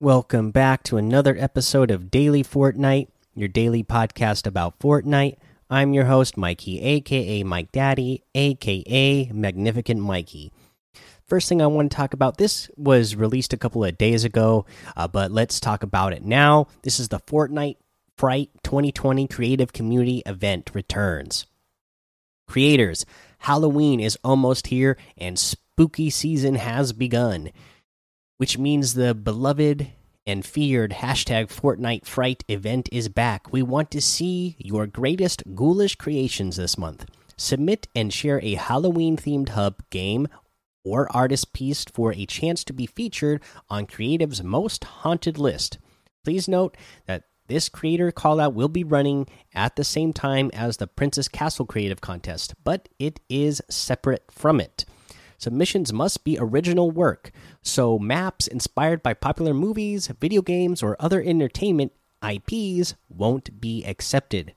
Welcome back to another episode of Daily Fortnite, your daily podcast about Fortnite. I'm your host, Mikey, aka Mike Daddy, aka Magnificent Mikey. First thing I want to talk about this was released a couple of days ago, uh, but let's talk about it now. This is the Fortnite Fright 2020 Creative Community Event returns. Creators, Halloween is almost here and spooky season has begun, which means the beloved and feared hashtag Fortnite Fright event is back. We want to see your greatest ghoulish creations this month. Submit and share a Halloween themed hub game or artist piece for a chance to be featured on Creative's most haunted list. Please note that this creator callout will be running at the same time as the Princess Castle Creative Contest, but it is separate from it. Submissions must be original work, so maps inspired by popular movies, video games, or other entertainment IPs won't be accepted.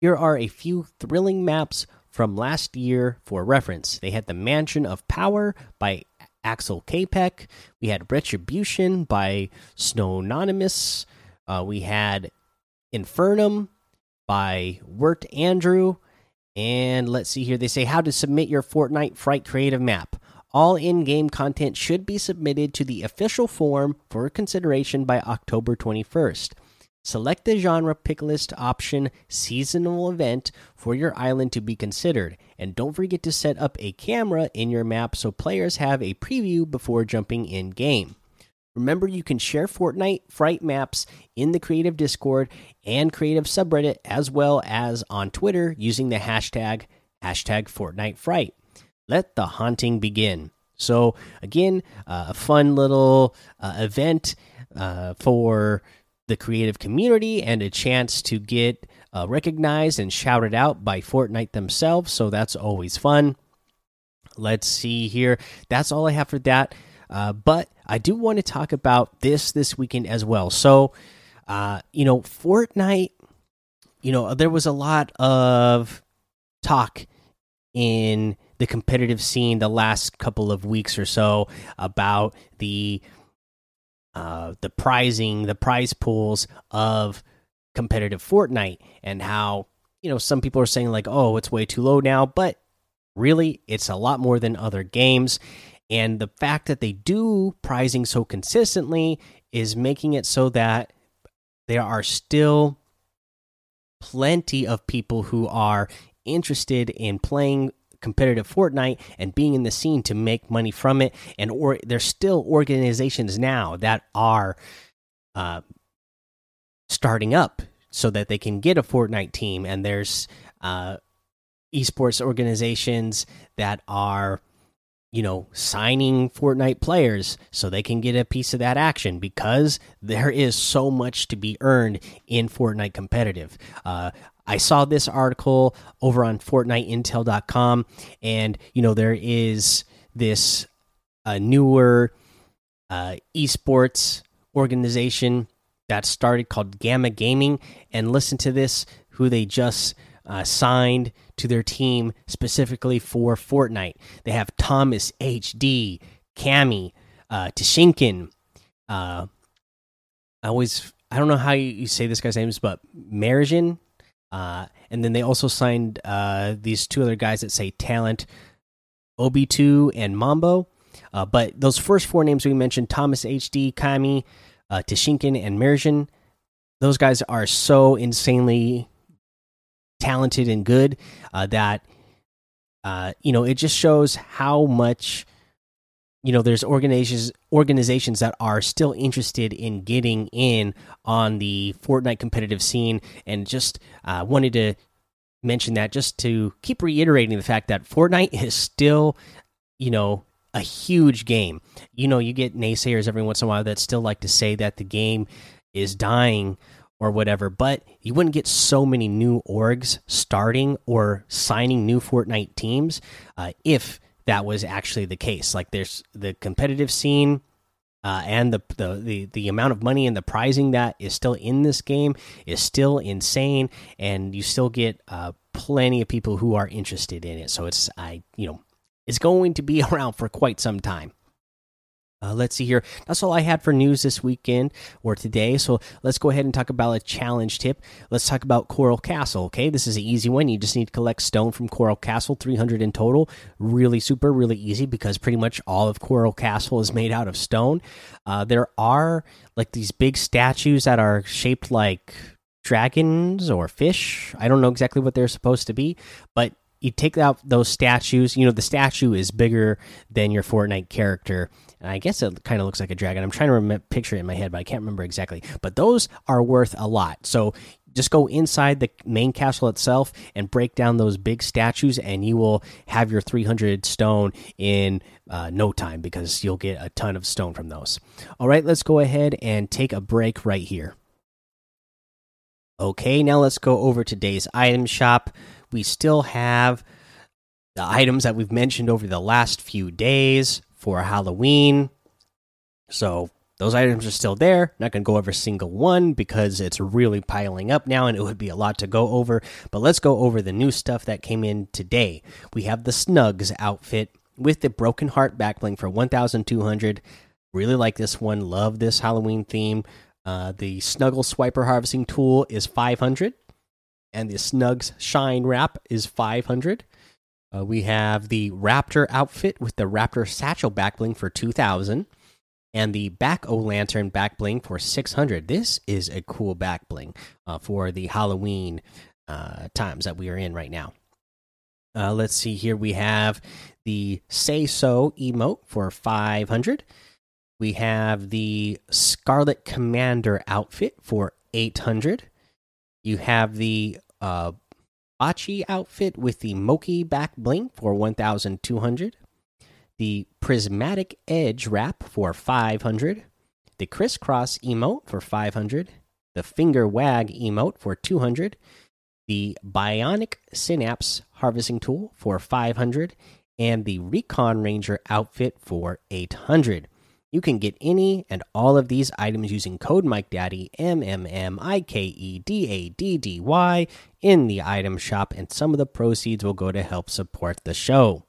Here are a few thrilling maps from last year for reference. They had the Mansion of Power by Axel Kapek. We had Retribution by Snownomous. Uh, we had Infernum by Wirt Andrew. And let's see here. They say how to submit your Fortnite Fright Creative Map. All in game content should be submitted to the official form for consideration by October 21st. Select the genre pick list option seasonal event for your island to be considered. And don't forget to set up a camera in your map so players have a preview before jumping in game. Remember, you can share Fortnite Fright maps in the Creative Discord and Creative subreddit, as well as on Twitter using the hashtag hashtag Fortnite Fright. Let the haunting begin. So, again, uh, a fun little uh, event uh, for the creative community and a chance to get uh, recognized and shouted out by Fortnite themselves. So, that's always fun. Let's see here. That's all I have for that. Uh, but I do want to talk about this this weekend as well. So, uh, you know, Fortnite, you know, there was a lot of talk in the competitive scene the last couple of weeks or so about the uh, the prizing, the prize pools of competitive Fortnite, and how you know some people are saying like, oh, it's way too low now, but really, it's a lot more than other games and the fact that they do prizing so consistently is making it so that there are still plenty of people who are interested in playing competitive Fortnite and being in the scene to make money from it. And or there's still organizations now that are uh, starting up so that they can get a Fortnite team. And there's uh, esports organizations that are you know, signing Fortnite players so they can get a piece of that action because there is so much to be earned in Fortnite competitive. Uh, I saw this article over on FortniteIntel.com, and you know there is this uh, newer uh, esports organization that started called Gamma Gaming, and listen to this: who they just uh, signed to their team specifically for Fortnite. They have Thomas HD, Kami, uh, Tashinkin. Uh, I always I don't know how you, say this guy's names, but Marigin. Uh, and then they also signed uh, these two other guys that say talent, Obi2 and Mambo. Uh, but those first four names we mentioned, Thomas HD, Kami, uh, Tashinkin, and Marigin, those guys are so insanely talented and good uh, that uh, you know it just shows how much you know there's organizations organizations that are still interested in getting in on the Fortnite competitive scene and just uh, wanted to mention that just to keep reiterating the fact that Fortnite is still you know a huge game. You know, you get naysayers every once in a while that still like to say that the game is dying or whatever, but you wouldn't get so many new orgs starting or signing new Fortnite teams uh, if that was actually the case. Like there's the competitive scene uh, and the, the the the amount of money and the prizing that is still in this game is still insane, and you still get uh, plenty of people who are interested in it. So it's I you know it's going to be around for quite some time. Uh, let's see here. That's all I had for news this weekend or today. So let's go ahead and talk about a challenge tip. Let's talk about Coral Castle. Okay, this is an easy one. You just need to collect stone from Coral Castle, 300 in total. Really super, really easy because pretty much all of Coral Castle is made out of stone. Uh, there are like these big statues that are shaped like dragons or fish. I don't know exactly what they're supposed to be, but you take out those statues. You know, the statue is bigger than your Fortnite character and I guess it kind of looks like a dragon. I'm trying to picture it in my head, but I can't remember exactly. But those are worth a lot. So just go inside the main castle itself and break down those big statues, and you will have your 300 stone in uh, no time because you'll get a ton of stone from those. All right, let's go ahead and take a break right here. Okay, now let's go over today's item shop. We still have the items that we've mentioned over the last few days for Halloween. So those items are still there. Not going to go over single one because it's really piling up now and it would be a lot to go over. But let's go over the new stuff that came in today. We have the Snugs outfit with the Broken Heart backbling for 1,200. Really like this one. Love this Halloween theme. Uh, the Snuggle Swiper Harvesting Tool is 500. And the Snugs Shine Wrap is 500. Uh, we have the Raptor outfit with the Raptor satchel backbling for 2000 and the back O lantern back bling for 600. This is a cool back bling uh, for the Halloween uh, times that we are in right now. Uh, let's see here. We have the Say So emote for 500. We have the Scarlet Commander outfit for 800. You have the uh, Bachii outfit with the Mochi back bling for 1200. The Prismatic Edge wrap for 500. The Crisscross emote for 500. The Finger Wag emote for 200. The Bionic Synapse harvesting tool for 500. And the Recon Ranger outfit for 800. You can get any and all of these items using code Mike Daddy M M M I K E D A D D Y in the item shop, and some of the proceeds will go to help support the show.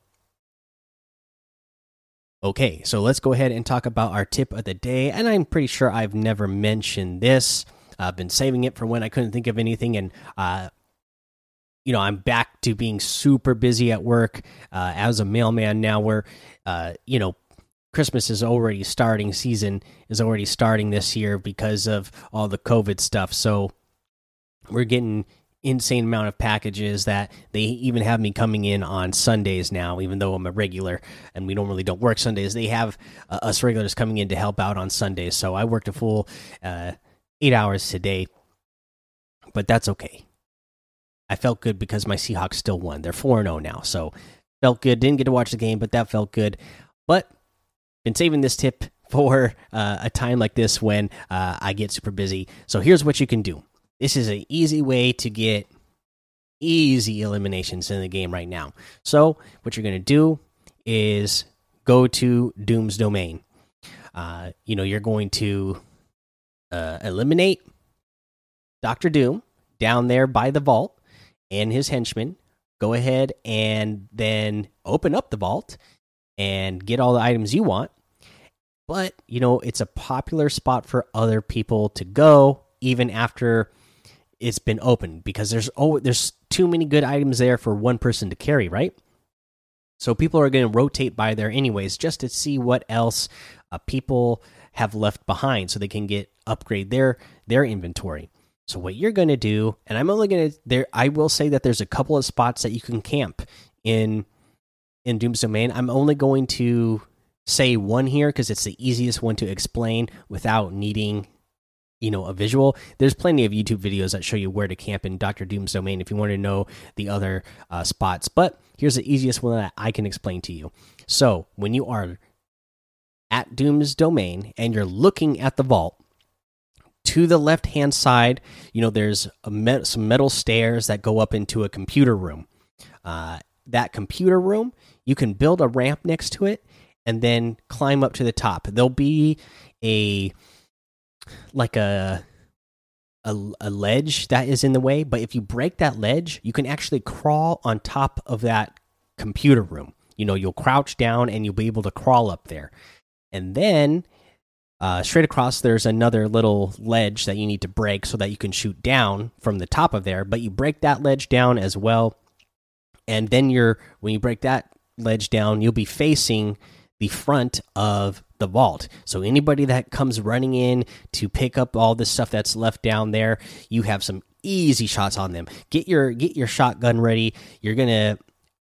Okay, so let's go ahead and talk about our tip of the day. And I'm pretty sure I've never mentioned this. I've been saving it for when I couldn't think of anything, and uh, you know, I'm back to being super busy at work uh, as a mailman now. Where, uh, you know, Christmas is already starting, season is already starting this year because of all the COVID stuff. So we're getting insane amount of packages that they even have me coming in on Sundays now, even though I'm a regular and we normally don't work Sundays. They have uh, us regulars coming in to help out on Sundays. So I worked a full uh, eight hours today, but that's okay. I felt good because my Seahawks still won. They're 4 0 now. So felt good. Didn't get to watch the game, but that felt good. But been saving this tip for uh, a time like this when uh, I get super busy. So here's what you can do. This is an easy way to get easy eliminations in the game right now. So what you're going to do is go to Doom's domain. Uh, you know you're going to uh, eliminate Doctor Doom down there by the vault and his henchmen. Go ahead and then open up the vault and get all the items you want. But, you know, it's a popular spot for other people to go even after it's been opened because there's oh there's too many good items there for one person to carry, right? So people are going to rotate by there anyways just to see what else uh, people have left behind so they can get upgrade their their inventory. So what you're going to do and I'm only going to there I will say that there's a couple of spots that you can camp in in Doom's Domain. I'm only going to say one here because it's the easiest one to explain without needing you know a visual there's plenty of youtube videos that show you where to camp in dr doom's domain if you want to know the other uh, spots but here's the easiest one that i can explain to you so when you are at doom's domain and you're looking at the vault to the left hand side you know there's met some metal stairs that go up into a computer room uh, that computer room you can build a ramp next to it and then climb up to the top. There'll be a like a a, a ledge that is in the way, but if you break that ledge, you can actually crawl on top of that computer room. You know, you'll crouch down and you'll be able to crawl up there. and then uh, straight across there's another little ledge that you need to break so that you can shoot down from the top of there. But you break that ledge down as well, and then you're when you break that ledge down, you'll be facing the front of the vault. So anybody that comes running in to pick up all the stuff that's left down there, you have some easy shots on them. Get your get your shotgun ready. You're to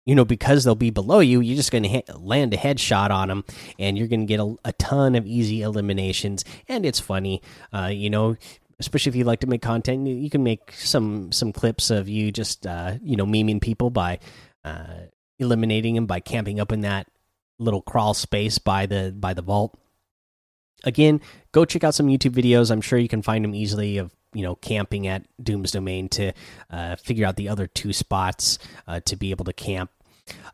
you know because they'll be below you, you're just to land a headshot on them and you're to get a, a, ton of easy eliminations and it's funny. Uh, you know, especially if you like to make content, you can make some some clips of you just uh, you know memeing people by uh, eliminating him by camping up in that little crawl space by the by the vault. Again, go check out some YouTube videos. I'm sure you can find them easily of you know camping at Doom's Domain to uh, figure out the other two spots uh, to be able to camp.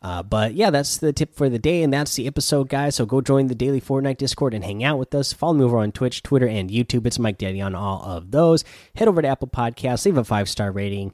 Uh, but yeah, that's the tip for the day, and that's the episode, guys. So go join the daily Fortnite Discord and hang out with us. Follow me over on Twitch, Twitter, and YouTube. It's Mike Daddy on all of those. Head over to Apple Podcasts, leave a five star rating